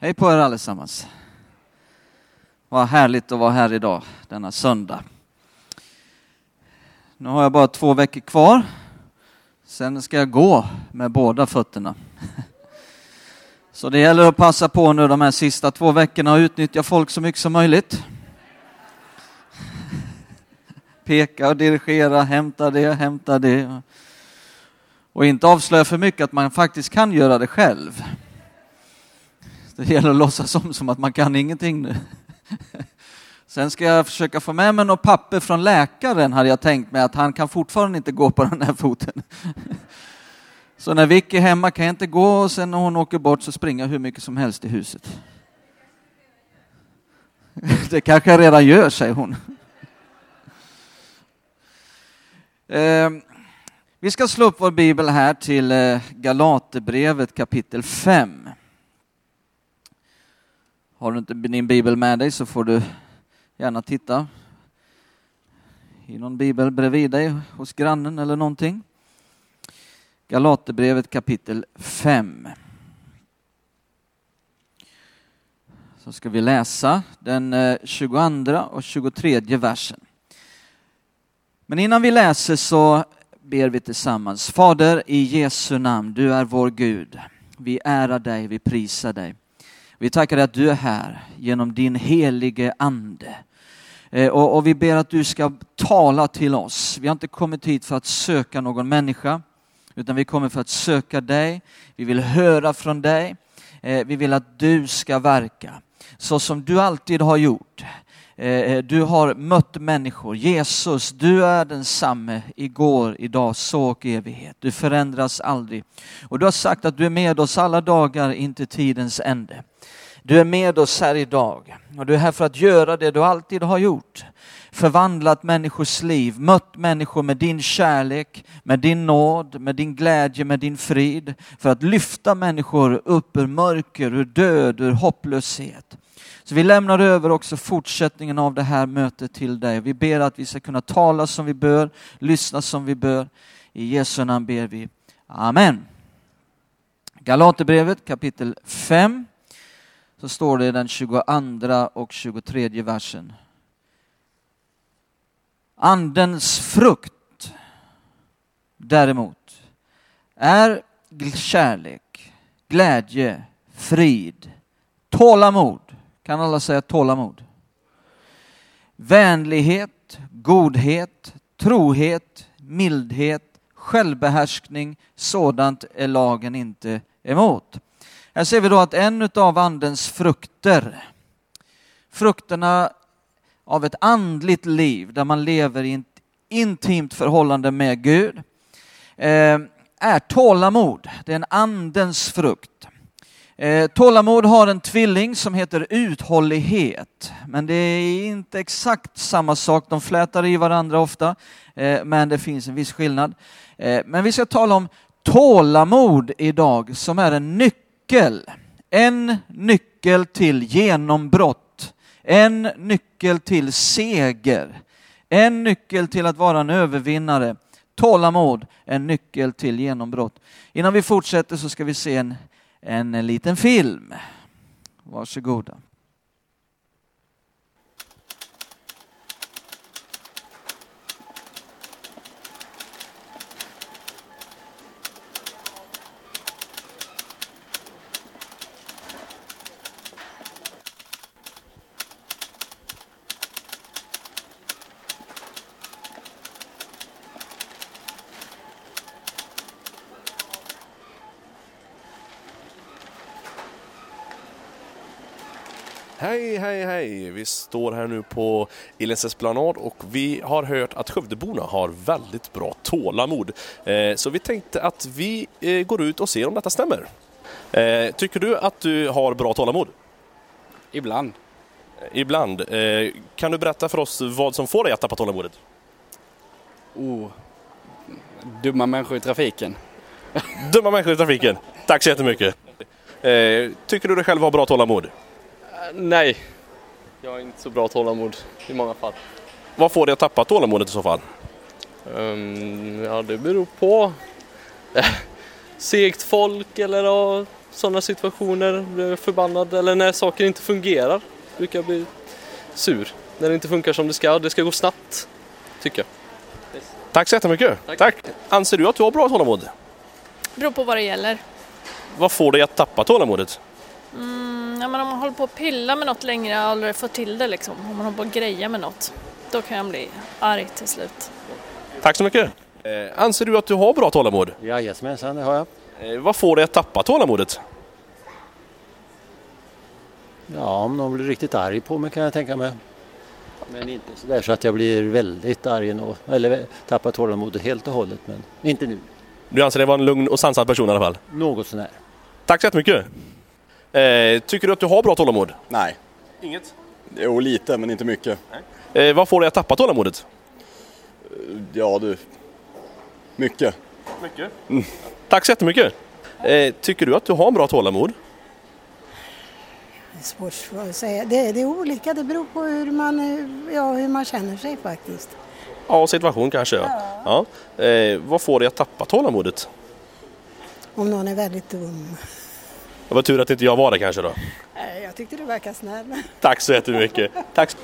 Hej på er allesammans. Vad härligt att vara här idag, denna söndag. Nu har jag bara två veckor kvar. Sen ska jag gå med båda fötterna. Så det gäller att passa på nu de här sista två veckorna och utnyttja folk så mycket som möjligt. Peka och dirigera, hämta det, hämta det. Och inte avslöja för mycket att man faktiskt kan göra det själv. Det gäller att låtsas om som att man kan ingenting nu. Sen ska jag försöka få med mig något papper från läkaren, hade jag tänkt mig, att han kan fortfarande inte gå på den här foten. Så när Vicky är hemma kan jag inte gå och sen när hon åker bort så springer jag hur mycket som helst i huset. Det kanske jag redan gör, säger hon. Ehm, vi ska slå upp vår bibel här till eh, Galaterbrevet kapitel 5. Har du inte din bibel med dig så får du gärna titta i någon bibel bredvid dig hos grannen eller någonting. Galaterbrevet kapitel 5. Så ska vi läsa den eh, 22 och 23 versen. Men innan vi läser så ber vi tillsammans. Fader, i Jesu namn, du är vår Gud. Vi ärar dig, vi prisar dig. Vi tackar dig att du är här genom din helige Ande. Eh, och, och, vi ber att du ska tala till oss. Vi har inte kommit hit för att söka någon människa, utan vi kommer för att söka dig. Vi vill höra från dig. Eh, vi vill att du ska verka så som du alltid har gjort. Eh, du har mött människor. Jesus, du är densamme igår, idag, så och evighet. Du förändras aldrig. Och du har sagt att du är med oss alla dagar in till tidens ände. Du är med oss här idag och du är här för att göra det du alltid har gjort. Förvandlat människors liv, mött människor med din kärlek, med din nåd, med din glädje, med din frid. För att lyfta människor upp ur mörker, ur död, ur hopplöshet. Så vi lämnar över också fortsättningen av det här mötet till dig. Vi ber att vi ska kunna tala som vi bör, lyssna som vi bör. I Jesu namn ber vi. Amen. Galaterbrevet kapitel 5 så står det i den 22 och 23 versen. Andens frukt däremot är kärlek, glädje, frid, tålamod. Kan alla säga tålamod? Vänlighet, godhet, trohet, mildhet, självbehärskning. Sådant är lagen inte emot. Här ser vi då att en av andens frukter, frukterna av ett andligt liv där man lever i ett intimt förhållande med Gud, eh, är tålamod. Det är en andens frukt. Eh, tålamod har en tvilling som heter uthållighet, men det är inte exakt samma sak. De flätar i varandra ofta, eh, men det finns en viss skillnad. Men vi ska tala om tålamod idag som är en nyckel nyckel. En nyckel till genombrott. En nyckel till seger. En nyckel till att vara en övervinnare. Tålamod, en nyckel till genombrott. Innan vi fortsätter så ska vi se en, en liten film. Varsågoda. Hej, hej! Vi står här nu på Ilens esplanad och vi har hört att Skövdeborna har väldigt bra tålamod. Eh, så vi tänkte att vi eh, går ut och ser om detta stämmer. Eh, tycker du att du har bra tålamod? Ibland. Ibland. Kan du berätta för oss vad som får dig att tappa tålamodet? Oh, dumma människor i trafiken. Dumma människor i trafiken. Tack så jättemycket. Tycker du dig själv har bra tålamod? Nej, jag har inte så bra tålamod i många fall. Vad får dig att tappa tålamodet i så fall? Um, ja, det beror på. Segt folk eller sådana situationer, blir förbannad eller när saker inte fungerar brukar jag bli sur. När det inte funkar som det ska, det ska gå snabbt, tycker jag. Tack så jättemycket. Tack. Anser du att du har bra tålamod? beror på vad det gäller. Vad får dig att tappa tålamodet? Mm, ja, men om man håller på att pilla med något längre och aldrig får till det liksom, om man håller på att greja med något, då kan jag bli arg till slut. Tack så mycket. Eh, anser du att du har bra tålamod? Jajamensan, det har jag. Eh, vad får dig att tappa tålamodet? Ja, om någon blir riktigt arg på mig kan jag tänka mig. Men inte så där så att jag blir väldigt arg nå- eller tappar tålamodet helt och hållet. Men inte nu. Du anser dig vara en lugn och sansad person i alla fall? Något sånär. Tack så jättemycket. Eh, tycker du att du har bra tålamod? Nej. Inget. Jo, lite, men inte mycket. Eh, vad får dig att tappa tålamodet? Ja, du. Mycket. Mycket. Tack så jättemycket. Eh, tycker du att du har bra tålamod? Det är svårt att säga. Det, det är olika, det beror på hur man, eh, ja, hur man känner sig faktiskt. Ja, situation kanske. Ja. ja. Eh, vad får dig att tappa tålamodet? Om någon är väldigt dum. Det var tur att inte jag var det kanske då. Jag tyckte du verkar snäll. Tack så jättemycket. Tack.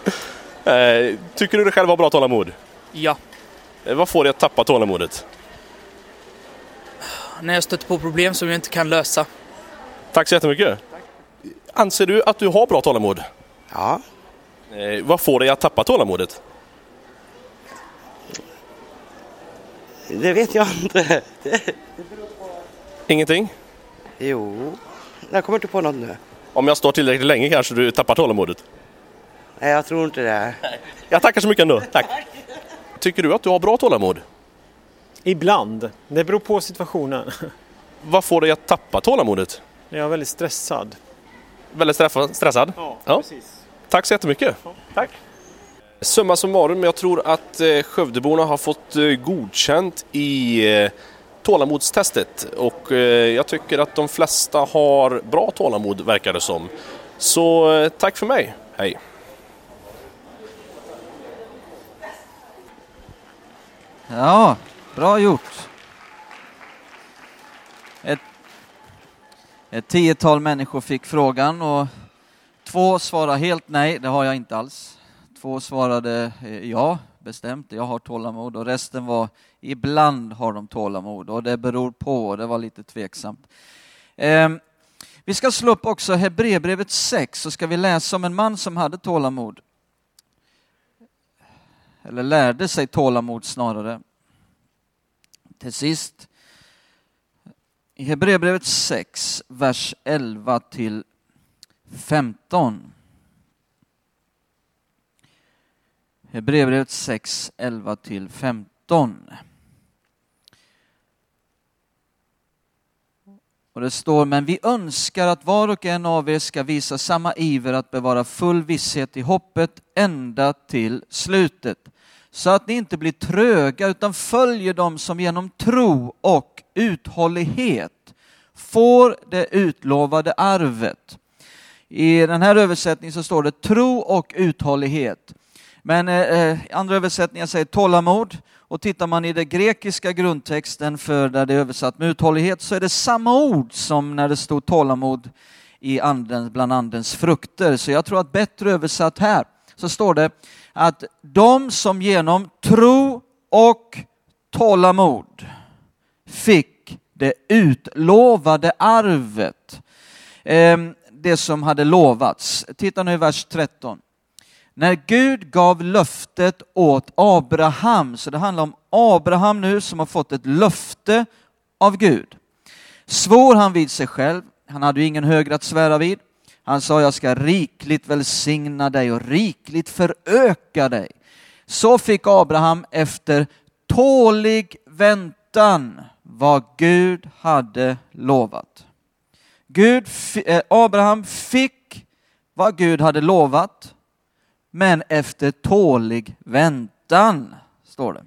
Eh, tycker du dig själv har bra tålamod? Ja, Eh, vad får dig att tappa tålamodet? när jag stöter på problem som jag inte kan lösa. Tack så jättemycket. Anser du att du har bra tålamod? Ja, Eh, vad får dig att tappa tålamodet? det vet jag inte. Ingenting? Jo, jag kommer inte på något nu. Om jag står tillräckligt länge kanske du tappar tålamodet? Nej, jag tror inte det. Jag tackar så mycket ändå. Tack. Tycker du att du har bra tålamod? Ibland. Det beror på situationen. Vad får dig att tappa tålamodet? Jag är väldigt stressad. Väldigt stressa- stressad? Ja. Tack så jättemycket. Tack. Summa summarum, jag tror att eh, Skövdeborna har fått eh, godkänt i eh, tålamodstestet och eh, jag tycker att de flesta har bra tålamod verkar det som. Så eh, tack för mig. Hej! Ja, bra gjort. Ett, ett tiotal människor fick frågan och två svarade helt nej, det har jag inte alls. Två svarade eh, ja, bestämt, jag har tålamod och resten var ibland har de tålamod och det beror på, och det var lite tveksamt. Ehm, vi ska slå upp också Hebreerbrevet 6 så ska vi läsa om en man som hade tålamod. Eller lärde sig tålamod snarare. Till sist, i Hebreerbrevet 6, vers 11 till 15. Hebreerbrevet 6, 11 till 15. Och det står, men vi önskar att var och en av er ska visa samma iver att bevara full visshet i hoppet ända till slutet. Så att ni inte blir tröga utan följer dem som genom tro och uthållighet får det utlovade arvet. I den här översättningen så står det tro och uthållighet. Men eh, eh andra översättningar säger tålamod. Och tittar man i den grekiska grundtexten för där det är översatt med uthållighet så är det samma ord som när det stod tålamod i anden, bland andens frukter. Så jag tror att bättre översatt här så står det att de som genom tro och tålamod fick det utlovade arvet. Ehm, det som hade lovats. Titta nu i vers 13. När Gud gav löftet åt Abraham, så det handlar om Abraham nu som har fått ett löfte av Gud. Svor han vid sig själv, han hade ju ingen högre att svära vid. Han sa, jag ska rikligt välsigna dig och rikligt föröka dig. Så fick Abraham efter tålig väntan vad Gud hade lovat. Gud, eh, Abraham fick vad Gud hade lovat, men efter tålig väntan, står det.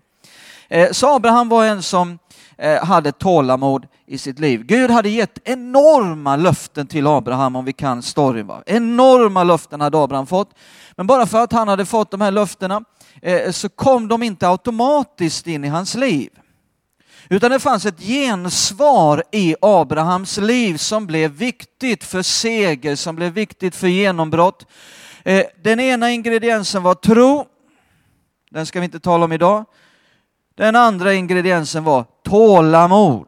Eh, Så Abraham var en som eh, hade tålamod i sitt liv. Gud hade gett enorma löften till Abraham, om vi kan storyn. Va? Enorma löften hade Abraham fått. Men bara för att han hade fått de här löftena eh, så kom de inte automatiskt in i hans liv. Utan det fanns ett gensvar i Abrahams liv som blev viktigt för seger, som blev viktigt för genombrott. Eh, den ena ingrediensen var tro. Den ska vi inte tala om idag. Den andra ingrediensen var tålamod.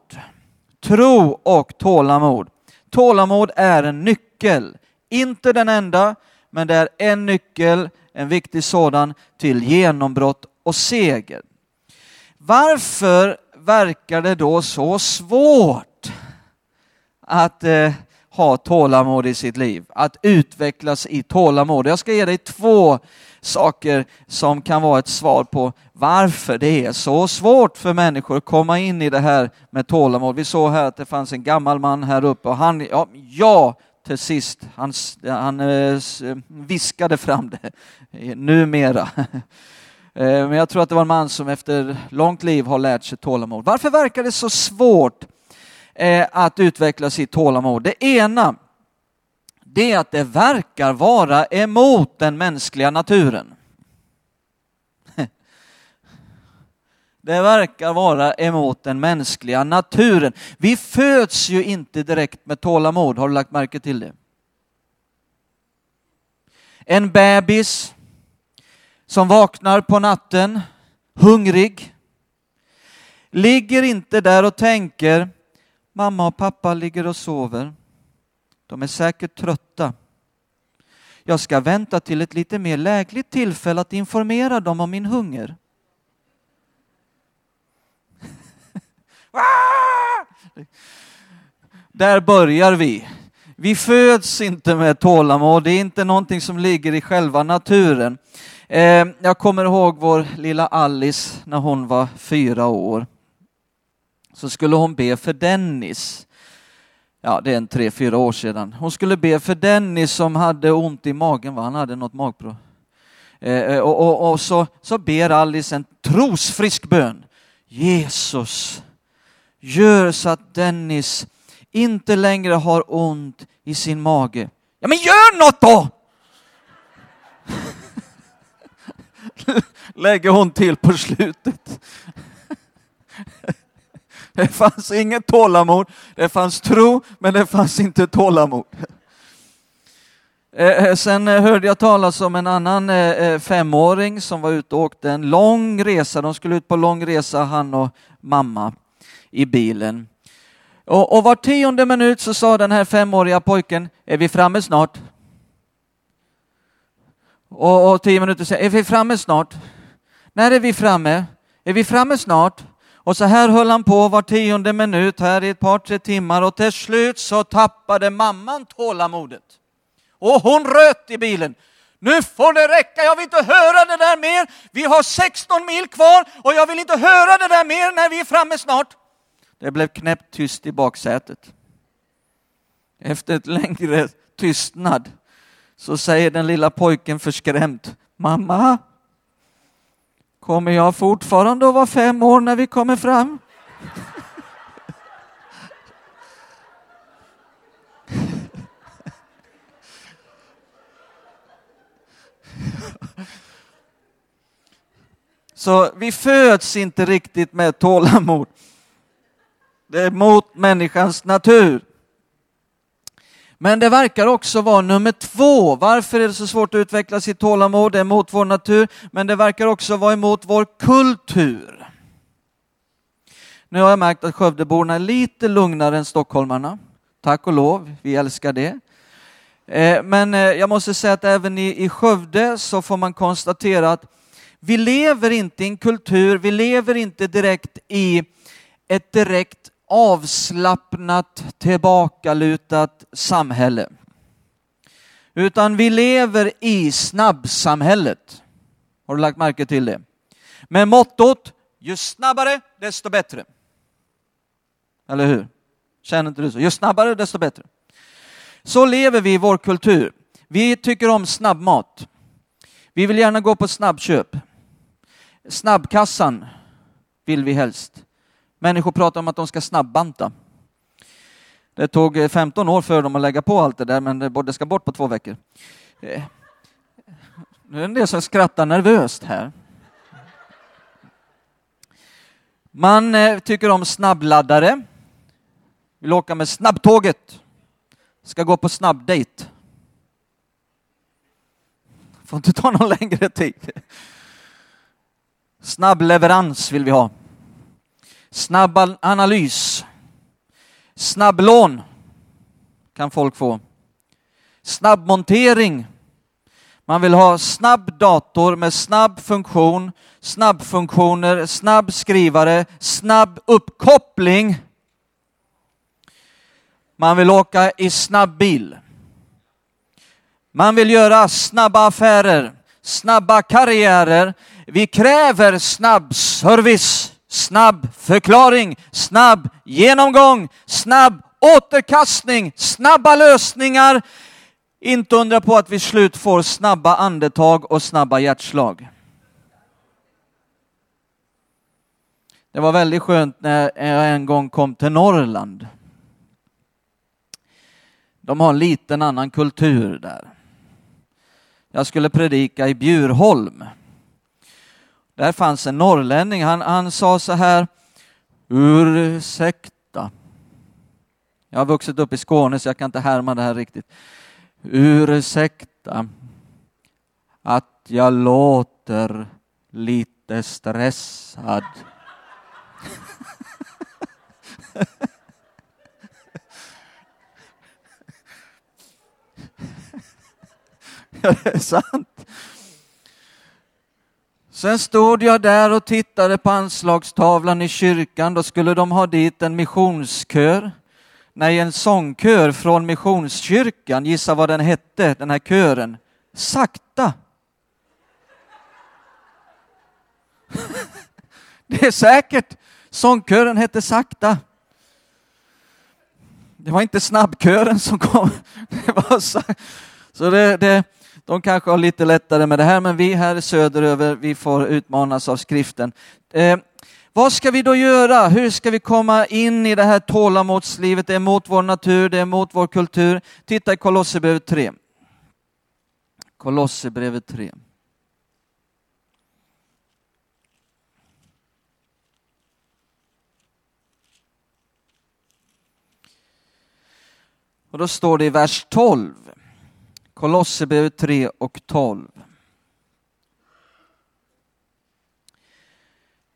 Tro och tålamod. Tålamod är en nyckel. Inte den enda, men det är en nyckel, en viktig sådan, till genombrott och seger. Varför verkar det då så svårt att eh, ha tålamod i sitt liv, att utvecklas i tålamod? Jag ska ge dig två saker som kan vara ett svar på varför det är så svårt för människor att komma in i det här med tålamod. Vi såg här att det fanns en gammal man här uppe och han, ja, ja till sist, han, han eh, eh, viskade fram det numera. Eh, men jag tror att det var en man som efter långt liv har lärt sig tålamod. Varför verkar det så svårt eh, att utveckla sitt tålamod? Det ena, det är att det verkar vara emot den mänskliga naturen. Det verkar vara emot den mänskliga naturen. Vi föds ju inte direkt med tålamod, har du lagt märke till det? En bebis som vaknar på natten hungrig ligger inte där och tänker mamma och pappa ligger och sover. De är säkert trötta. Jag ska vänta till ett lite mer lägligt tillfälle att informera dem om min hunger. Där börjar vi. Vi föds inte med tålamod, det är inte någonting som ligger i själva naturen. Eh, jag kommer ihåg vår lilla Alice när hon var fyra år. Så skulle hon be för Dennis. Ja, det är en tre, fyra år sedan. Hon skulle be för Dennis som hade ont i magen, va? han hade något magprov. Eh, eh och, och, och så, så ber Alice en trosfrisk bön. Jesus, gör så att Dennis inte längre har ont i sin mage. Ja, men gör något då! Lägger hon till på slutet. Det fanns inget tålamod, det fanns tro, men det fanns inte tålamod. Eh, eh, sen eh, hörde jag talas om en annan femåring som var ute och åkte en lång resa. De skulle ut på lång resa, han och mamma, i bilen. Och, och var tionde minut så sa den här femåriga pojken, är vi framme snart? Och, och tio minuter senare, är vi framme snart? När är vi framme? Är vi framme snart? Och så här höll han på var tionde minut här i ett par, tre timmar och till slut så tappade mamman tålamodet. Och hon röt i bilen. Nu får det räcka, jag vill inte höra det där mer. Vi har 16 mil kvar och jag vill inte höra det där mer när vi är framme snart. Det blev knäppt tyst i baksätet. Efter ett längre tystnad så säger den lilla pojken förskrämt, mamma, kommer jag fortfarande att vara fem år när vi kommer fram? Så vi föds inte riktigt med tålamod. Det är mot människans natur. Men det verkar också vara nummer två. Varför är det så svårt att utveckla sitt tålamod? Det är mot vår natur, men det verkar också vara emot vår kultur. Nu har jag märkt att Skövdeborna är lite lugnare än stockholmarna. Tack och lov, vi älskar det. Eh, men eh, jag måste säga att även i Skövde så får man konstatera att vi lever inte i en kultur, vi lever inte direkt i ett direkt avslappnat, tillbakalutat samhälle. Utan vi lever i snabbsamhället. Har du lagt märke till det? Med mottot, ju snabbare desto bättre. Eller hur? Känner inte du så? Ju snabbare desto bättre. Så lever vi i vår kultur. Vi tycker om snabbmat. Vi vill gärna gå på snabbköp. Snabbkassan vill vi helst. Människor pratar om att de ska snabbbanta. Det tog eh, 15 år för dem att lägga på allt det där, men det ska bort på två veckor. Eh, nu är det en del som skrattar nervöst här. Man eh, tycker om snabbladdare. Vill åka med snabbtåget. Ska gå på snabbdejt. Får inte ta någon längre tid. Snabbleverans vill vi ha. Snabb analys. Snabblån kan folk få. Snabbmontering. Man vill ha snabb dator med snabb funktion, snabbfunktioner, snabb skrivare, snabb uppkoppling. Man vill åka i snabb bil. Man vill göra snabba affärer, snabba karriärer. Vi kräver snabb service, snabb förklaring, snabb genomgång, snabb återkastning, snabba lösningar. Inte undra på att vi slut får snabba andetag och snabba hjärtslag. Det var väldigt skönt när jag en gång kom till Norrland. De har en liten annan kultur där. Jag skulle predika i Bjurholm. Där fanns en norrlänning, han, han sa så här, ursäkta. Jag har vuxit upp i Skåne så jag kan inte härma det här riktigt. Ursäkta att jag låter lite stressad. Ja, det är sant. Sen stod jag där och tittade på anslagstavlan i kyrkan. Då skulle de ha dit en missionskör. Nej, en sångkör från Missionskyrkan. Gissa vad den hette, den här kören. Sakta. Det är säkert. Sångkören hette Sakta. Det var inte snabbkören som kom. Det var så så det, det, de kanske har lite lättare med det här, men vi här söderöver, vi får utmanas av skriften. Eh, vad ska vi då göra? Hur ska vi komma in i det här tålamodslivet? Det är mot vår natur, det är mot vår kultur. Titta i Kolosserbrevet 3. Kolosserbrevet 3. Och då står det i vers 12. Kolosserbrevet 3 och 12.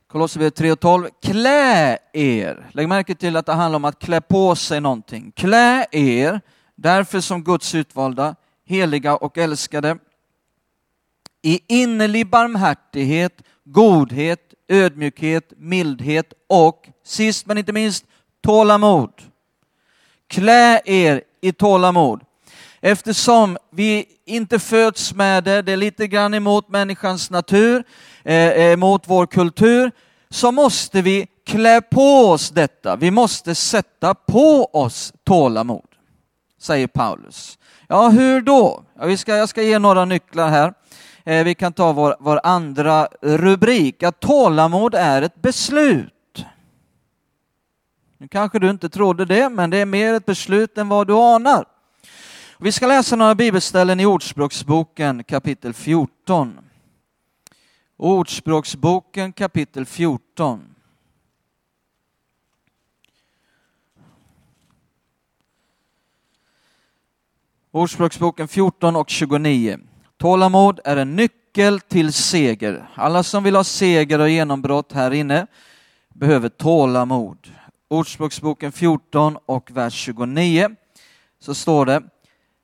Kolosserbrevet 3 och 12. Klä er. Lägg märke till att det handlar om att klä på sig någonting. Klä er därför som Guds utvalda, heliga och älskade i innerlig barmhärtighet, godhet, ödmjukhet, mildhet och sist men inte minst tålamod. Klä er i tålamod. Eftersom vi inte föds med det, det är lite grann emot människans natur, eh, eh, emot vår kultur, så måste vi klä på oss detta. Vi måste sätta på oss tålamod, säger Paulus. Ja, hur då? Ja, vi ska, jag ska ge några nycklar här. Eh, vi kan ta vår, vår andra rubrik, att tålamod är ett beslut. Nu kanske du inte trodde det, men det är mer ett beslut än vad du anar. Vi ska läsa några bibelställen i Ordspråksboken kapitel 14. Ordspråksboken kapitel 14. Ordspråksboken 14 och 29. Tålamod är en nyckel till seger. Alla som vill ha seger och genombrott här inne behöver tålamod. Ordspråksboken 14 och vers 29 så står det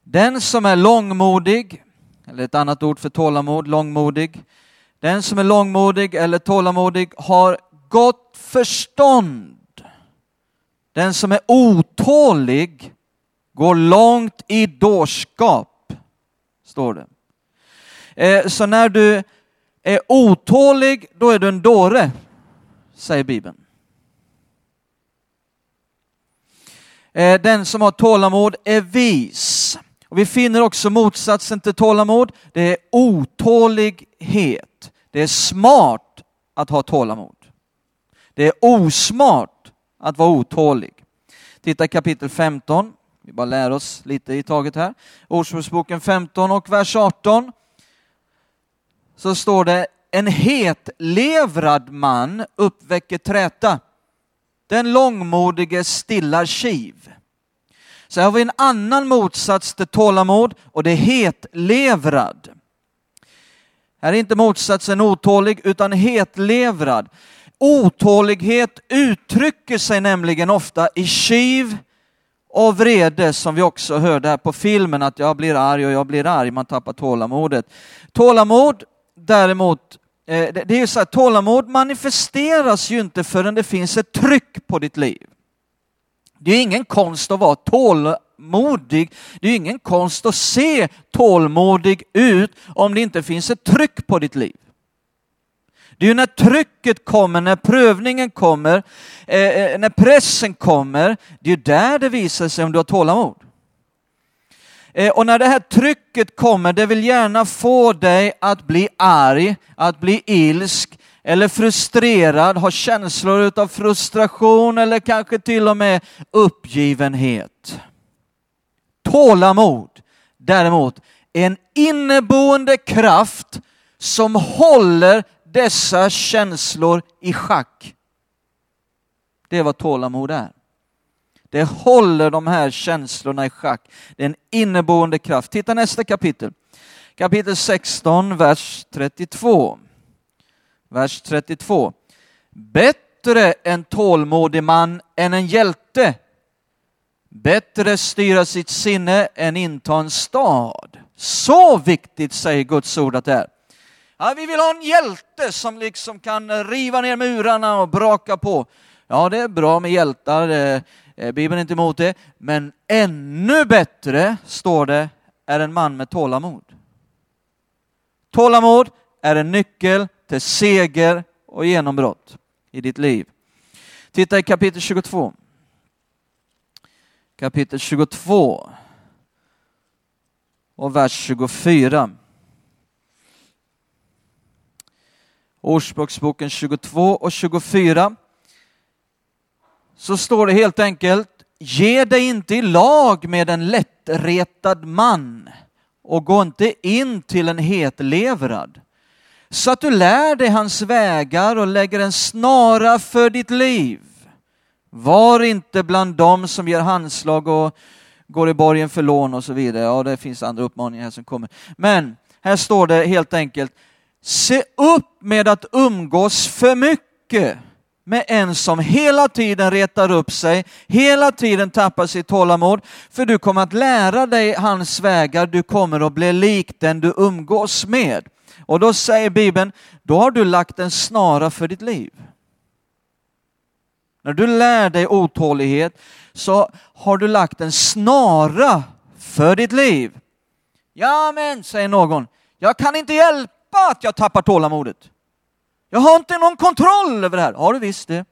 den som är långmodig, eller ett annat ord för tålamod, långmodig. Den som är långmodig eller tålamodig har gott förstånd. Den som är otålig går långt i dårskap, står det. Eh, Så när du är otålig, då är du en dåre, säger Bibeln. Eh, Den som har tålamod är vis. Och vi finner också motsatsen till tålamod, det är otålighet. Det är smart att ha tålamod. Det är osmart att vara otålig. Titta i kapitel 15, vi bara lär oss lite i taget här. Ordspråksboken 15 och vers 18. Så står det, en hetlevrad man uppväcker träta. Den långmodige stillar kiv. Så här har vi en annan motsats till tålamod och det är hetlevrad. Här är inte motsatsen otålig utan hetlevrad. Otålighet uttrycker sig nämligen ofta i kiv och vrede som vi också hörde här på filmen att jag blir arg och jag blir arg, man tappar tålamodet. Tålamod däremot, eh, det är ju så här, tålamod manifesteras ju inte förrän det finns ett tryck på ditt liv. Det är ingen konst att vara tålmodig. Det är ingen konst att se tålmodig ut om det inte finns ett tryck på ditt liv. Det är ju när trycket kommer, när prövningen kommer, eh, eh när pressen kommer, det är där det visar sig om du har tålamod. Eh, och när det här trycket kommer, det vill gärna få dig att bli arg, att bli ilsk, eller frustrerad, har känslor av frustration eller kanske till och med uppgivenhet. Tålamod däremot en inneboende kraft som håller dessa känslor i schack. Det är vad tålamod är. Det håller de här känslorna i schack. Det är en inneboende kraft. Titta nästa kapitel. Kapitel 16, vers 32 vers 32. Bättre en tålmodig man än en hjälte. Bättre styra sitt sinne än inta en stad. Så viktigt säger Guds ord att det är. Ja, vi vill ha en hjälte som liksom kan riva ner murarna och braka på. Ja, det är bra med hjältar, Bibeln är inte emot det. Men ännu bättre, står det, är en man med tålamod. Tålamod är en nyckel till seger och genombrott i ditt liv. Titta i kapitel 22. Kapitel 22 och vers 24. Ordspråksboken 22 och 24 så står det helt enkelt Ge dig inte i lag med en lättretad man och gå inte in till en hetlevrad så att du lär dig hans vägar och lägger en snara för ditt liv. Var inte bland dem som ger handslag och går i borgen för lån och så vidare. Ja, det finns andra uppmaningar här som kommer. Men här står det helt enkelt, se upp med att umgås för mycket med en som hela tiden retar upp sig, hela tiden tappar sitt tålamod, för du kommer att lära dig hans vägar, du kommer att bli lik den du umgås med. Och då säger Bibeln, då har du lagt en snara för ditt liv. När du lär dig otålighet så har du lagt en snara för ditt liv. Ja men, säger någon, jag kan inte hjälpa att jag tappar tålamodet. Jag har inte någon kontroll över det här. Har du visst det?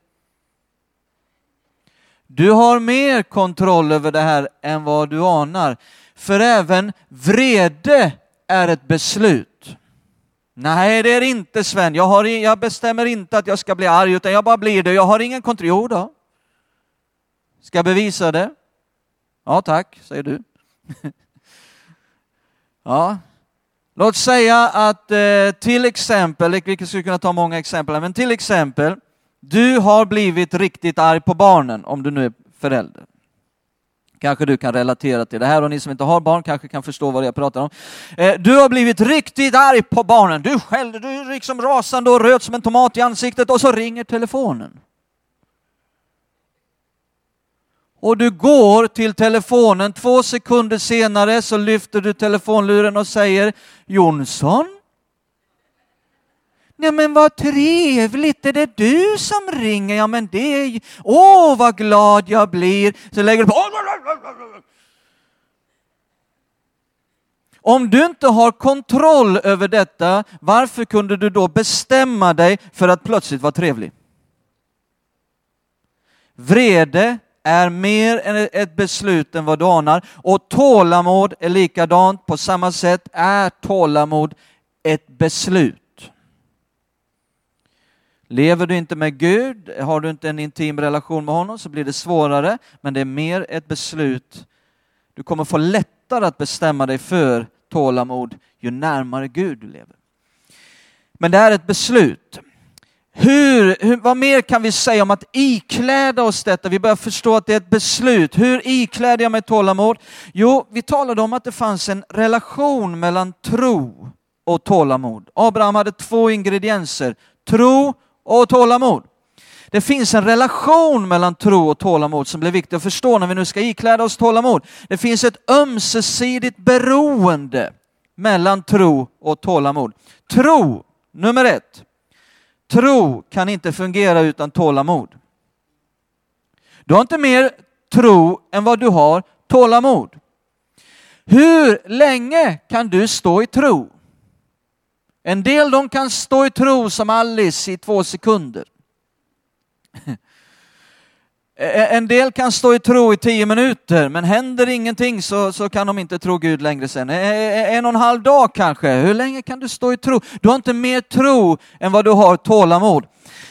Du har mer kontroll över det här än vad du anar. För även vrede är ett beslut. Nej, det är det inte Sven. Jag, har, jag bestämmer inte att jag ska bli arg, utan jag bara blir det. Jag har ingen kontroll. Jo då. Ska jag bevisa det? Ja, tack, säger du. ja. Låt säga att eh, till exempel, vi skulle kunna ta många exempel, men till exempel, du har blivit riktigt arg på barnen, om du nu är förälder. Kanske du kan relatera till det här och ni som inte har barn kanske kan förstå vad jag pratar om. Eh, du har blivit riktigt arg på barnen. Du skällde, du är liksom rasande och röd som en tomat i ansiktet och så ringer telefonen. Och du går till telefonen, två sekunder senare så lyfter du telefonluren och säger Jonsson? Nej men vad trevligt, är det du som ringer? Ja men det är åh oh, vad glad jag blir. Så lägger du på Om du inte har kontroll över detta, varför kunde du då bestämma dig för att plötsligt vara trevlig? Vrede är mer än ett beslut än vad du anar och tålamod är likadant. På samma sätt är tålamod ett beslut. Lever du inte med Gud, har du inte en intim relation med honom så blir det svårare, men det är mer ett beslut. Du kommer få lättare att bestämma dig för tålamod ju närmare Gud du lever. Men det är ett beslut. Hur, hur, vad mer kan vi säga om att ikläda oss detta? Vi börjar förstå att det är ett beslut. Hur ikläder jag mig tålamod? Jo, vi talade om att det fanns en relation mellan tro och tålamod. Abraham hade två ingredienser, tro och tålamod. Det finns en relation mellan tro och tålamod som blir viktig att förstå när vi nu ska ikläda oss tålamod. Det finns ett ömsesidigt beroende mellan tro och tålamod. Tro, nummer ett. Tro kan inte fungera utan tålamod. Du har inte mer tro än vad du har tålamod. Hur länge kan du stå i tro? En del de kan stå i tro som Alice i två sekunder. E-, e-, en del kan stå i tro i tio minuter, men händer ingenting så, så kan de inte tro Gud längre sen. E-, en och en halv dag kanske. Hur länge kan du stå i tro? Du har inte mer tro än vad du har tålamod.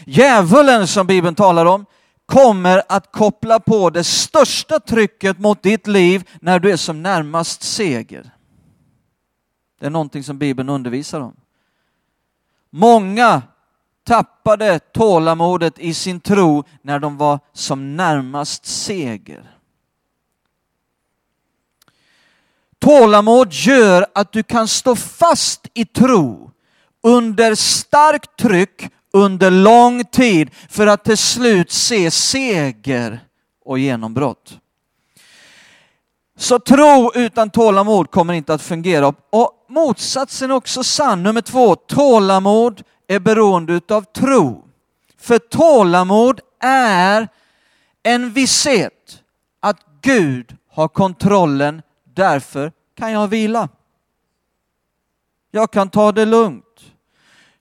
Djävulen som Bibeln talar om kommer att koppla på det största trycket mot ditt liv när du är som närmast seger. Det är någonting som Bibeln undervisar om. Många tappade tålamodet i sin tro när de var som närmast seger. Tålamod gör att du kan stå fast i tro under starkt tryck under lång tid för att till slut se seger och genombrott. Så tro utan tålamod kommer inte att fungera. Och motsatsen är också sann. Nummer två, tålamod är beroende av tro. För tålamod är en visshet att Gud har kontrollen, därför kan jag vila. Jag kan ta det lugnt.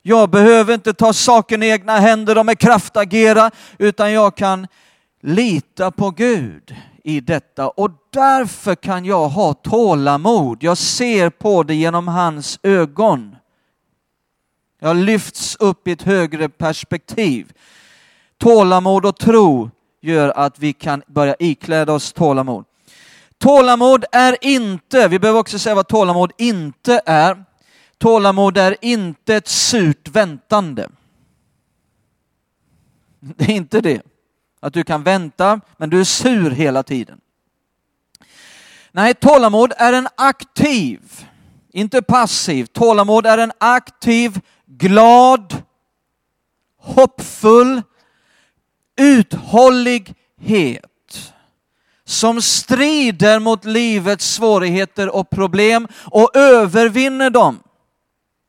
Jag behöver inte ta saken i egna händer och med kraft agera, utan jag kan lita på Gud i detta och därför kan jag ha tålamod. Jag ser på det genom hans ögon. Jag lyfts upp i ett högre perspektiv. Tålamod och tro gör att vi kan börja ikläda oss tålamod. Tålamod är inte, vi behöver också säga vad tålamod inte är. Tålamod är inte ett surt väntande. Det är inte det. Att du kan vänta, men du är sur hela tiden. Nej, tålamod är en aktiv, inte passiv. Tålamod är en aktiv, glad, hoppfull uthållighet som strider mot livets svårigheter och problem och övervinner dem.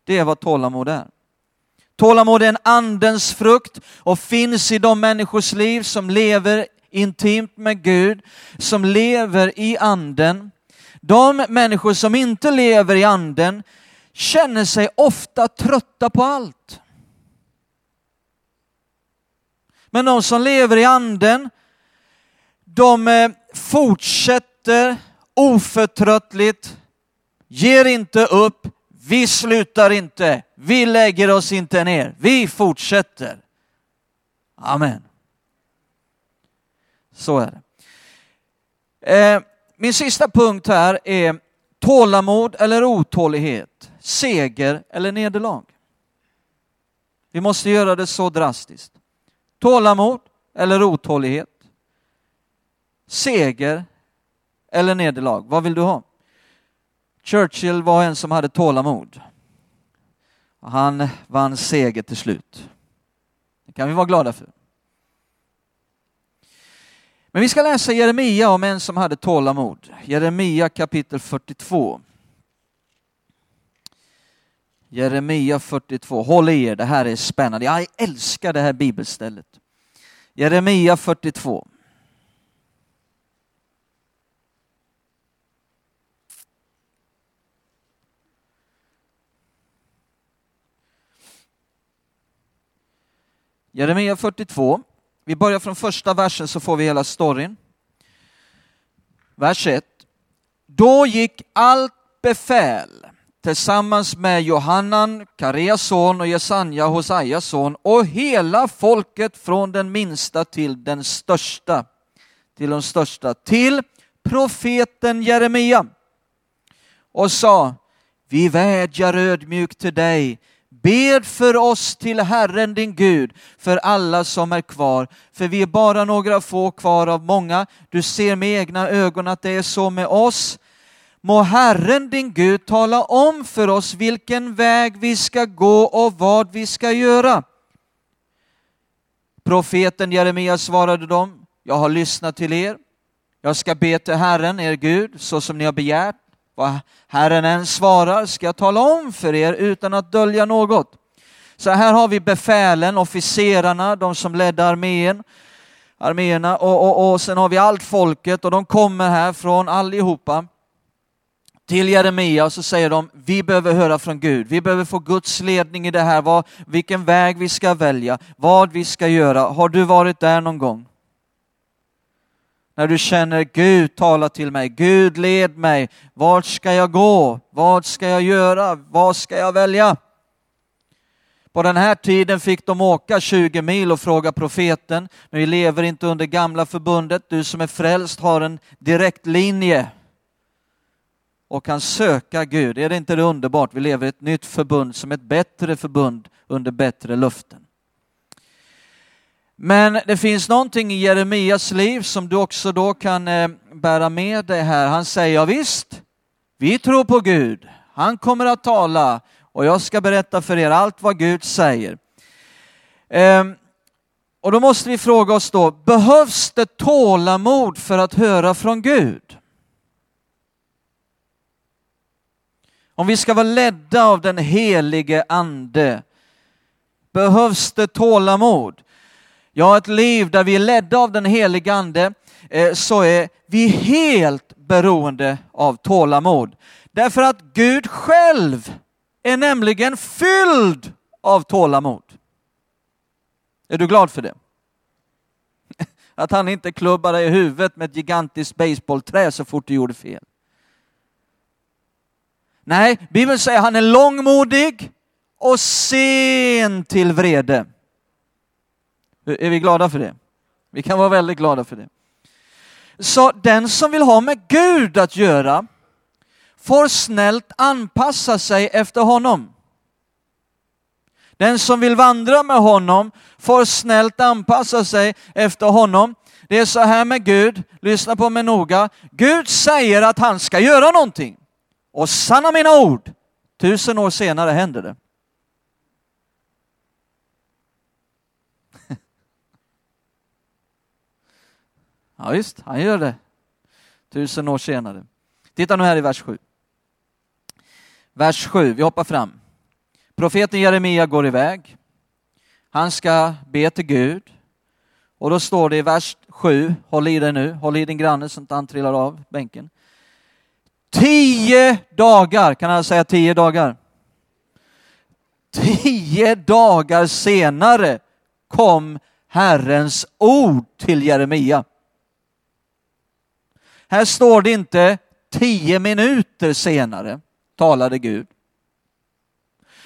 Det är vad tålamod är. Tålamod är en andens frukt och finns i de människors liv som lever intimt med Gud, som lever i anden. De människor som inte lever i anden känner sig ofta trötta på allt. Men de som lever i anden, de eh, fortsätter oförtröttligt, ger inte upp, vi slutar inte, vi lägger oss inte ner, vi fortsätter. Amen. Så är det. Eh, min sista punkt här är tålamod eller otålighet, seger eller nederlag. Vi måste göra det så drastiskt. Tålamod eller otålighet, seger eller nederlag. Vad vill du ha? Churchill var en som hade tålamod. Han vann seger till slut. Det kan vi vara glada för. Men vi ska läsa Jeremia om en som hade tålamod. Jeremia kapitel 42. Jeremia 42. Håll i er, det här är spännande. Jag älskar det här bibelstället. Jeremia 42. Jeremia 42. Vi börjar från första versen så får vi hela storyn. Vers 1. Då gick allt befäl tillsammans med Johannan, Kareas son och Jesanja, Hosajas son och hela folket från den minsta till den största, till de största, till profeten Jeremia och sa, vi vädjar ödmjukt till dig, Bed för oss till Herren din Gud, för alla som är kvar. För vi är bara några få kvar av många. Du ser med egna ögon att det är så med oss. Må Herren din Gud tala om för oss vilken väg vi ska gå och vad vi ska göra. Profeten Jeremia svarade dem, jag har lyssnat till er. Jag ska be till Herren, er Gud, så som ni har begärt. Vad Herren än svarar ska jag tala om för er utan att dölja något. Så här har vi befälen, officerarna, de som ledde armén, arméerna och, och, och sen har vi allt folket och de kommer här från allihopa till Jeremia och så säger de, vi behöver höra från Gud, vi behöver få Guds ledning i det här, vad, vilken väg vi ska välja, vad vi ska göra. Har du varit där någon gång? När du känner Gud tala till mig, Gud led mig, vart ska jag gå, vad ska jag göra, vad ska jag välja? På den här tiden fick de åka 20 mil och fråga profeten, men vi lever inte under gamla förbundet. Du som är frälst har en direkt linje och kan söka Gud. Är det inte det underbart? Vi lever i ett nytt förbund som ett bättre förbund under bättre luften. Men det finns någonting i Jeremias liv som du också då kan eh, bära med dig här. Han säger, ja, visst, vi tror på Gud. Han kommer att tala och jag ska berätta för er allt vad Gud säger. Ehm, och då måste vi fråga oss då, behövs det tålamod för att höra från Gud? Om vi ska vara ledda av den helige ande, behövs det tålamod? Ja, ett liv där vi är ledda av den helige ande, eh, så är vi helt beroende av tålamod. Därför att Gud själv är nämligen fylld av tålamod. Är du glad för det? Att han inte klubbar dig i huvudet med ett gigantiskt baseballträ så fort du gjorde fel. Nej, Bibeln säger att han är långmodig och sen till vrede. Är vi glada för det? Vi kan vara väldigt glada för det. Så den som vill ha med Gud att göra får snällt anpassa sig efter honom. Den som vill vandra med honom får snällt anpassa sig efter honom. Det är så här med Gud, lyssna på mig noga. Gud säger att han ska göra någonting. Och sanna mina ord, tusen år senare händer det. Ja visst, han gör det. Tusen år senare. Titta nu här i vers 7. Vers 7, vi hoppar fram. Profeten Jeremia går iväg. Han ska be till Gud. Och då står det i vers 7, håll i dig nu, håll i din granne så att han trillar av bänken. Tio dagar, kan han säga tio dagar? Tio dagar senare kom Herrens ord till Jeremia. Här står det inte tio minuter senare talade Gud.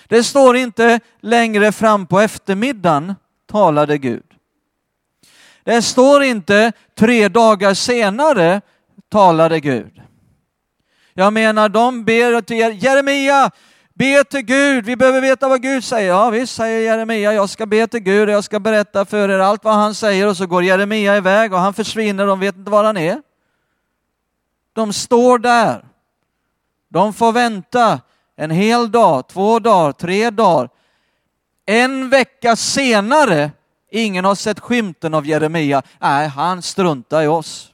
Det står inte längre fram på eftermiddagen talade Gud. Det står inte tre dagar senare talade Gud. Jag menar, de ber till Jeremia, be till Gud, vi behöver veta vad Gud säger. Ja visst, säger Jeremia, jag ska be till Gud och jag ska berätta för er allt vad han säger och så går Jeremia iväg och han försvinner, de vet inte var han är. De står där. De får vänta en hel dag, två dagar, tre dagar. En vecka senare, ingen har sett skymten av Jeremia. Nej, han struntar i oss.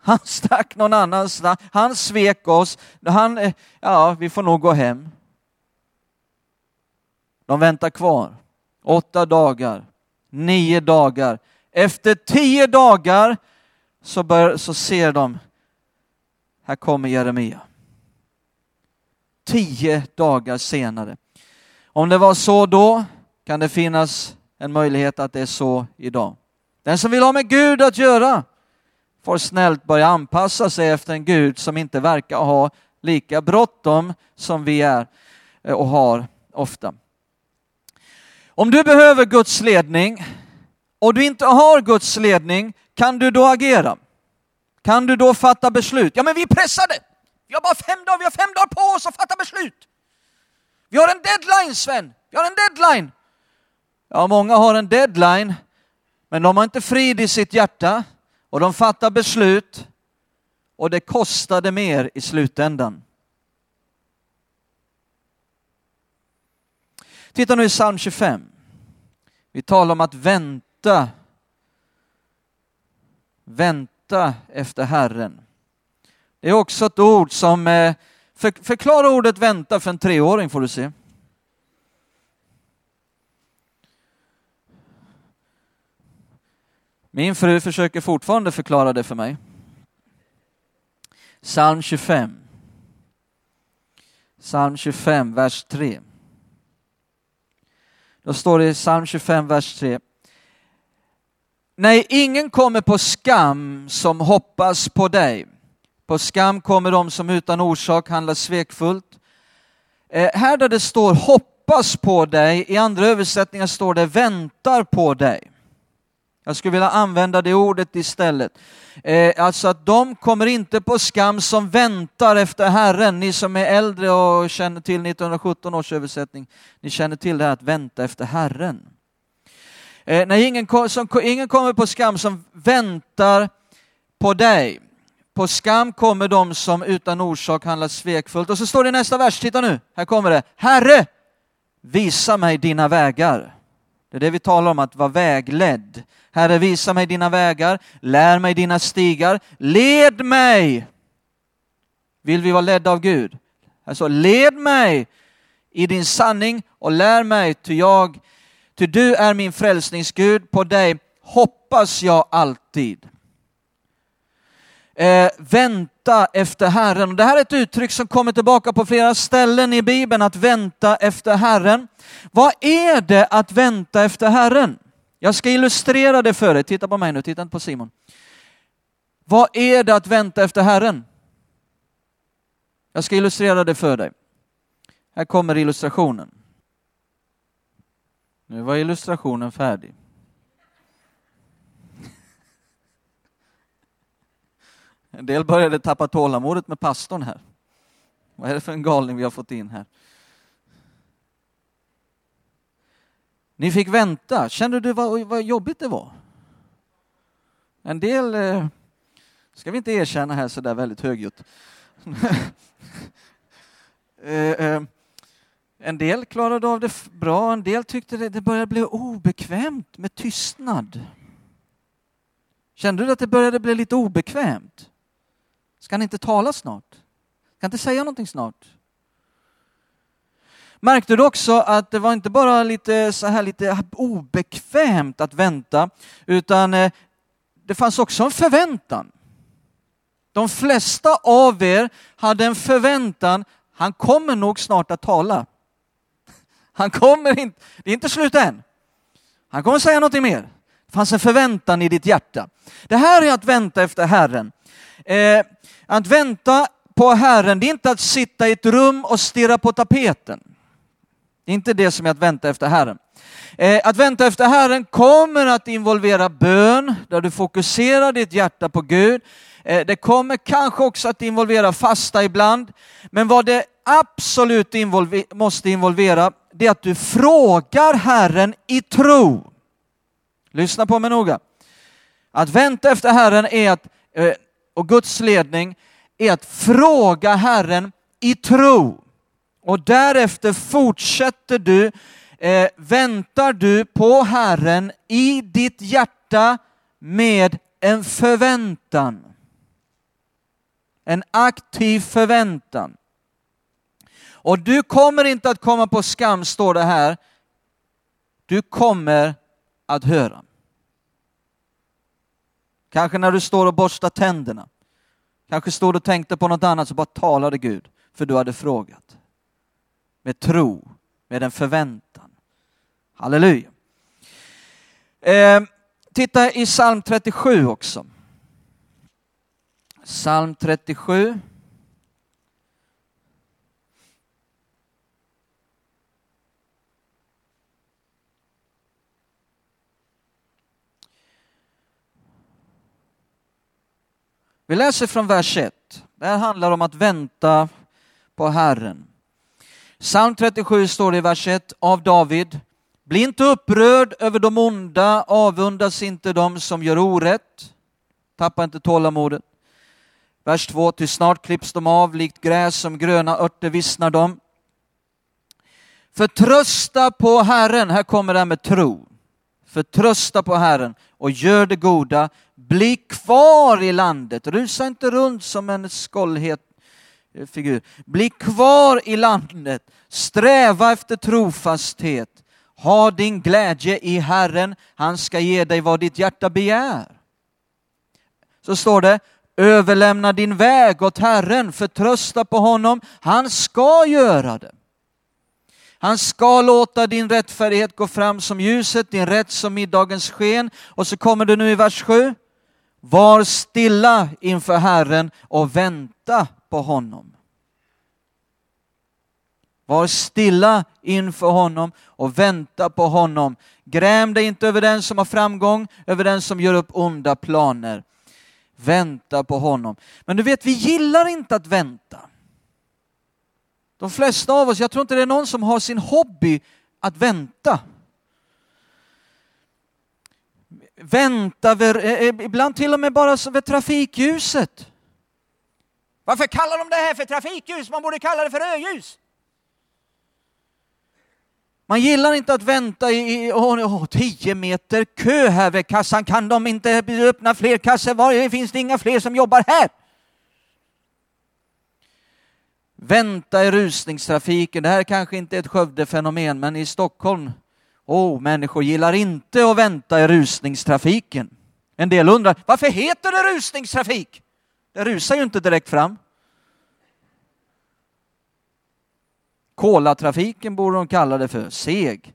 Han stack någon annanstans, han svek oss. Han, eh, ja, vi får nog gå hem. De väntar kvar. Åtta dagar, nio dagar. Efter tio dagar så, bör, så ser de här kommer Jeremia. Tio dagar senare. Om det var så då kan det finnas en möjlighet att det är så idag. Den som vill ha med Gud att göra får snällt börja anpassa sig efter en Gud som inte verkar ha lika bråttom som vi är eh, och har ofta. Om du behöver Guds ledning och du inte har Guds ledning, kan du då agera? Kan du då fatta beslut? Ja, men vi är pressade. Vi har bara fem dagar, vi har fem dagar på oss att fatta beslut. Vi har en deadline Sven! Vi har en deadline! Ja, många har en deadline, men de har inte frid i sitt hjärta och de fattar beslut och det kostade mer i slutändan. Titta nu i psalm 25. Vi talar om att vänta. Vänta efter Herren. Det är också ett ord som, eh, för, förklara ordet vänta för en treåring får du se. Min fru försöker fortfarande förklara det för mig. Psalm 25. Psalm 25, vers 3. Då står det i psalm 25, vers 3. Nej, ingen kommer på skam som hoppas på dig. På skam kommer de som utan orsak handlar svekfullt. Eh, här där det står hoppas på dig, i andra översättningar står det väntar på dig. Jag skulle vilja använda det ordet istället. Eh, alltså att de kommer inte på skam som väntar efter Herren. Ni som är äldre och känner till 1917 års översättning, ni känner till det här att vänta efter Herren. Eh, när ingen, som, ingen kommer på skam som väntar på dig. På skam kommer de som utan orsak handlar svekfullt. Och så står det i nästa vers, titta nu, här kommer det. Herre, visa mig dina vägar. Det är det vi talar om, att vara vägledd. Herre, visa mig dina vägar, lär mig dina stigar, led mig. Vill vi vara ledda av Gud? Alltså, led mig i din sanning och lär mig, ty jag, ty du är min frälsningsgud, på dig hoppas jag alltid. Eh, vänta efter Herren. Det här är ett uttryck som kommer tillbaka på flera ställen i Bibeln, att vänta efter Herren. Vad är det att vänta efter Herren? Jag ska illustrera det för dig. Titta på mig nu, titta inte på Simon. Vad är det att vänta efter Herren? Jag ska illustrera det för dig. Här kommer illustrationen. Nu var illustrationen färdig. En del började tappa tålamodet med pastorn här. Vad är det för en galning vi har fått in här? Ni fick vänta. Kände du vad, vad jobbigt det var? En del eh, ska vi inte erkänna här så där väldigt högljutt. eh, eh, en del klarade av det bra, en del tyckte det, det började bli obekvämt med tystnad. Kände du att det började bli lite obekvämt? Ska han inte tala snart? Ska han inte säga någonting snart? Märkte du också att det var inte bara lite så här lite obekvämt att vänta, utan eh, det fanns också en förväntan. De flesta av er hade en förväntan, han kommer nog snart att tala. Han kommer inte, det är inte slut än. Han kommer säga någonting mer. Det fanns en förväntan i ditt hjärta. Det här är att vänta efter Herren. Eh, att vänta på Herren, det är inte att sitta i ett rum och stirra på tapeten. Det är inte det som är att vänta efter Herren. Eh, att vänta efter Herren kommer att involvera bön, där du fokuserar ditt hjärta på Gud. Eh, det kommer kanske också att involvera fasta ibland. Men vad det absolut involver måste involvera, det är att du frågar Herren i tro. Lyssna på mig noga. Att vänta efter Herren är att, eh, och Guds ledning är att fråga Herren i tro. Och därefter fortsätter du, eh, väntar du på Herren i ditt hjärta med en förväntan. En aktiv förväntan. Och du kommer inte att komma på skam, står det här. Du kommer att höra. Kanske när du står och borstar tänderna. Kanske står du och tänkte på något annat så bara talade Gud, för du hade frågat med tro, med en förväntan. Halleluja. Eh, titta i psalm 37 också. Psalm 37. Vi läser från vers 1. Det här handlar om att vänta på Herren. Psalm 37 står det i vers 1 av David. Bli inte upprörd över de onda, avundas inte de som gör orätt. Tappa inte tålamodet. Vers 2, till snart klipps de av, likt gräs som gröna örter vissnar de. Förtrösta på Herren, här kommer det här med tro. Förtrösta på Herren och gör det goda. Bli kvar i landet, rusa inte runt som en skållhet eh, figur. Bli kvar i landet, sträva efter trofasthet. Ha din glädje i Herren, han ska ge dig vad ditt hjärta begär. Så står det, överlämna din väg åt Herren, förtrösta på honom, han ska göra det. Han ska låta din rättfärdighet gå fram som ljuset, din rätt som middagens sken. Och så kommer det nu i vers 7. Var stilla inför Herren och vänta på honom. Var stilla inför honom och vänta på honom. Gräm dig inte över den som har framgång, över den som gör upp onda planer. Vänta på honom. Men du vet, vi gillar inte att vänta. De flesta av oss, jag tror inte det är någon som har sin hobby att vänta. Vänta, eh, eh, ibland till och med bara vid trafikljuset. Varför kallar de det här för trafikljus? Man borde kalla det för rödljus. Man gillar inte att vänta i åh, åh, tio meter kö här vid kassan. Kan de inte öppna fler kassor? Var finns det inga fler som jobbar här? Vänta i rusningstrafiken. Det här kanske inte är ett Skövde-fenomen, men i Stockholm, åh, människor gillar inte att vänta i rusningstrafiken. En del undrar, varför heter det rusningstrafik? Det rusar ju inte direkt fram. Kolatrafiken borde de kalla det för, seg.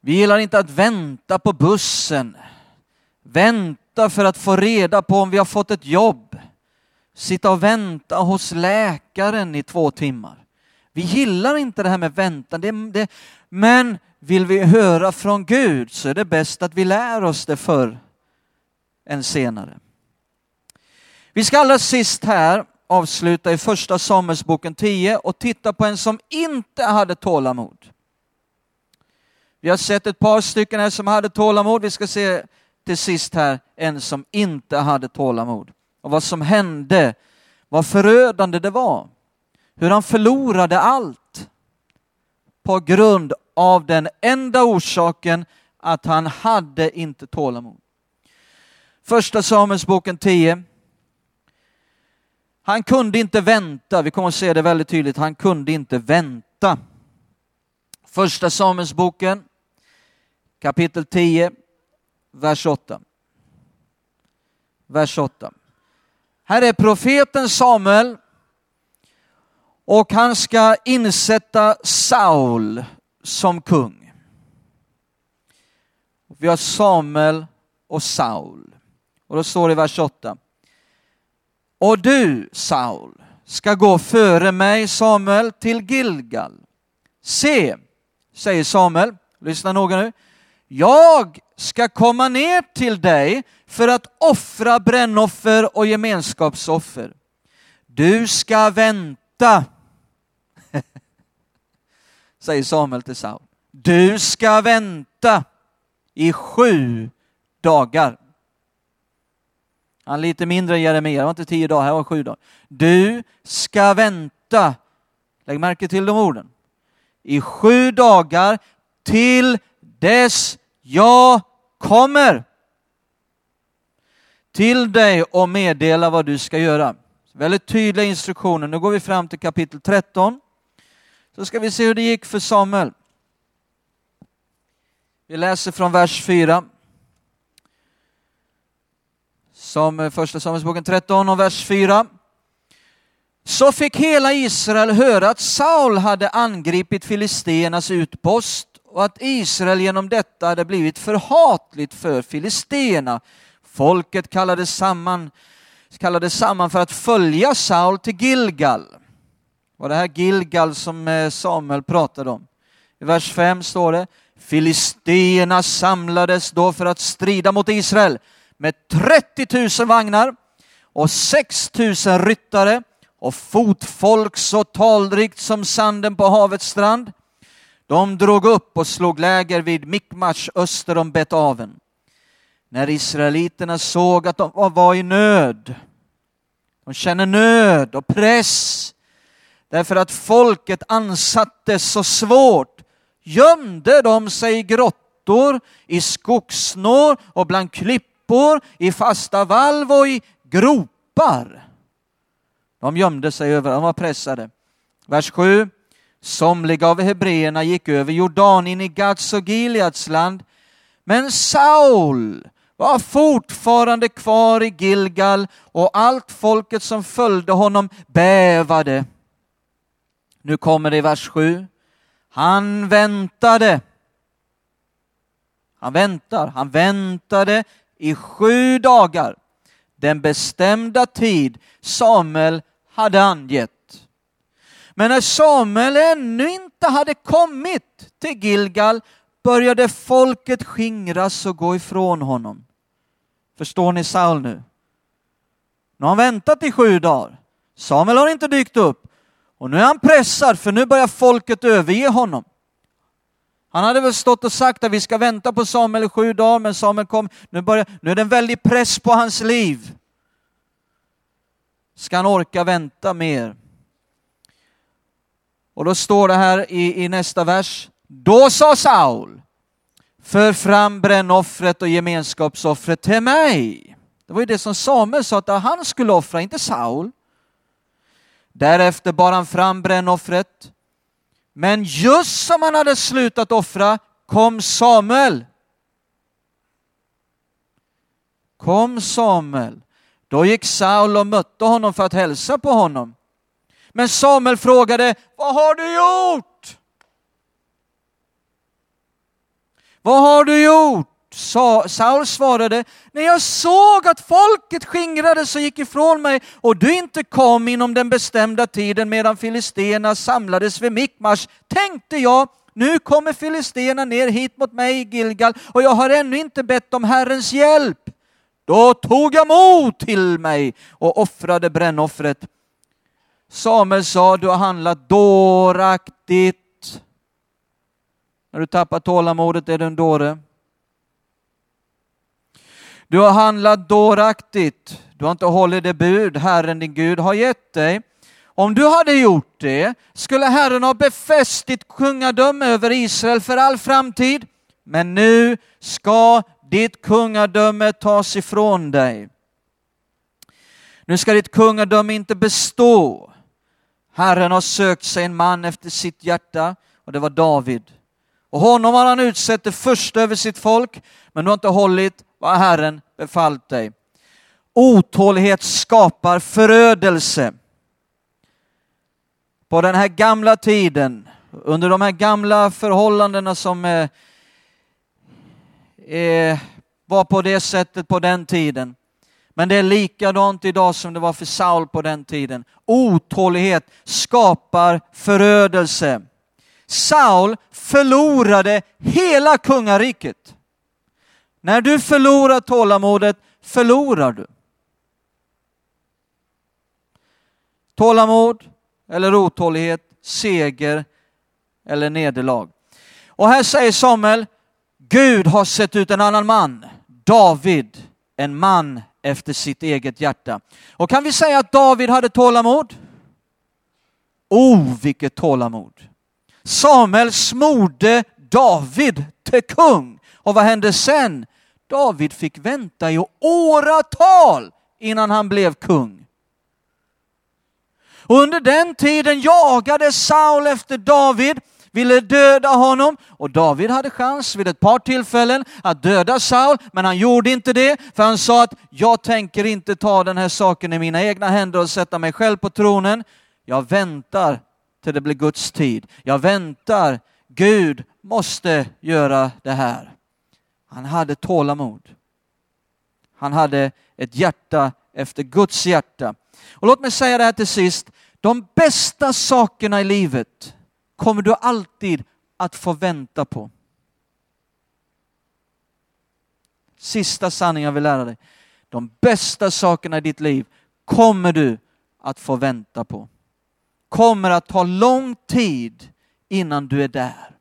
Vi gillar inte att vänta på bussen. Vänta för att få reda på om vi har fått ett jobb. Sitta och vänta hos läkaren i två timmar. Vi gillar inte det här med väntan. Det, det, men vill vi höra från Gud så är det bäst att vi lär oss det förr än senare. Vi ska allra sist här avsluta i första Samuelsboken 10 och titta på en som inte hade tålamod. Vi har sett ett par stycken här som hade tålamod. Vi ska se till sist här en som inte hade tålamod. Och vad som hände, vad förödande det var. Hur han förlorade allt på grund av den enda orsaken att han hade inte tålamod. Första Samuelsboken 10. Han kunde inte vänta, vi kommer att se det väldigt tydligt, han kunde inte vänta. Första Samuelsboken kapitel 10, vers 8. Vers 8. Här är profeten Samuel och han ska insätta Saul som kung. Vi har Samuel och Saul. Och då står det i vers 8. Och du, Saul, ska gå före mig, Samuel, till Gilgal. Se, säger Samuel, lyssna noga nu. Jag ska komma ner till dig för att offra brännoffer och gemenskapsoffer. Du ska vänta, säger Samuel till Saul. Du ska vänta i sju dagar. Han är lite mindre än Jeremia, det var inte tio dagar, här var sju dagar. Du ska vänta, lägg märke till de orden, i sju dagar till dess jag kommer till dig och meddela vad du ska göra. Väldigt tydliga instruktioner. Nu går vi fram till kapitel 13. Så ska vi se hur det gick för Samuel. Vi läser från vers 4 som eh, första Samuelsboken 13 och vers 4. Så fick hela Israel höra att Saul hade angripit filisteernas utpost och att Israel genom detta hade blivit förhatligt för filisteerna. Folket kallades samman, kallades samman för att följa Saul till Gilgal. Var det här Gilgal som eh, Samuel pratade om. I vers 5 står det Filisteerna samlades då för att strida mot Israel med 30 000 vagnar och 6 000 ryttare och fotfolk så talrikt som sanden på havets strand. De drog upp och slog läger vid Mikmash öster om Betaven. När israeliterna såg att de var i nöd, de känner nöd och press, därför att folket ansattes så svårt, gömde de sig i grottor, i skogssnår och bland klipp klippor, i fasta valv och i gropar. De gömde sig över, de var pressade. Vers 7. Somliga av hebreerna gick över Jordan in i Gads och Gileads land, men Saul var fortfarande kvar i Gilgal och allt folket som följde honom bävade. Nu kommer det i vers 7. Han väntade. Han väntar, han väntade i sju dagar den bestämda tid Samuel hade angett. Men när Samuel ännu inte hade kommit till Gilgal började folket skingras och gå ifrån honom. Förstår ni Saul nu? Nu har han väntat i sju dagar. Samuel har inte dykt upp och nu är han pressad för nu börjar folket överge honom. Han hade väl stått och sagt att vi ska vänta på Samuel i sju dagar, men Samuel kom. Nu, börjar, nu är det en väldig press på hans liv. Ska han orka vänta mer? Och då står det här i, i nästa vers. Då sa Saul, för fram brännoffret och gemenskapsoffret till mig. Det var ju det som Samuel sa att han skulle offra, inte Saul. Därefter bar han fram brännoffret. Men just som han hade slutat offra kom Samuel. Kom Samuel. Då gick Saul och mötte honom för att hälsa på honom. Men Samuel frågade, vad har du gjort? Vad har du gjort? Saul svarade, när jag såg att folket skingrades och gick ifrån mig och du inte kom inom den bestämda tiden medan filisterna samlades vid Mikmash, tänkte jag, nu kommer filisterna ner hit mot mig i Gilgal och jag har ännu inte bett om Herrens hjälp. Då tog jag mod till mig och offrade brännoffret. Samuel sa, du har handlat dåraktigt. När du tappar tålamodet är du en dåre. Du har handlat dåraktigt. Du har inte hållit det bud Herren din Gud har gett dig. Om du hade gjort det skulle Herren ha befäst ditt kungadöme över Israel för all framtid. Men nu ska ditt kungadöme tas ifrån dig. Nu ska ditt kungadöme inte bestå. Herren har sökt sig en man efter sitt hjärta och det var David. Och honom har han utsett det första över sitt folk, men du har inte hållit vad Herren befallt dig. Otålighet skapar förödelse. På den här gamla tiden, under de här gamla förhållandena som eh, eh, var på det sättet på den tiden. Men det är likadant idag som det var för Saul på den tiden. Otålighet skapar förödelse. Saul förlorade hela kungariket. När du förlorar tålamodet förlorar du. Tålamod eller otålighet, seger eller nederlag. Och här säger Samuel, Gud har sett ut en annan man, David, en man efter sitt eget hjärta. Och kan vi säga att David hade tålamod? Oh, vilket tålamod! Samuel smorde David till kung. Och vad hände sen? David fick vänta i åratal innan han blev kung. Och under den tiden jagade Saul efter David, ville döda honom och David hade chans vid ett par tillfällen att döda Saul, men han gjorde inte det för han sa att jag tänker inte ta den här saken i mina egna händer och sätta mig själv på tronen. Jag väntar till det blir Guds tid. Jag väntar. Gud måste göra det här. Han hade tålamod. Han hade ett hjärta efter Guds hjärta. Och låt mig säga det här till sist. De bästa sakerna i livet kommer du alltid att få vänta på. Sista sanningen jag vill lära dig. De bästa sakerna i ditt liv kommer du att få vänta på. Kommer att ta lång tid innan du är där.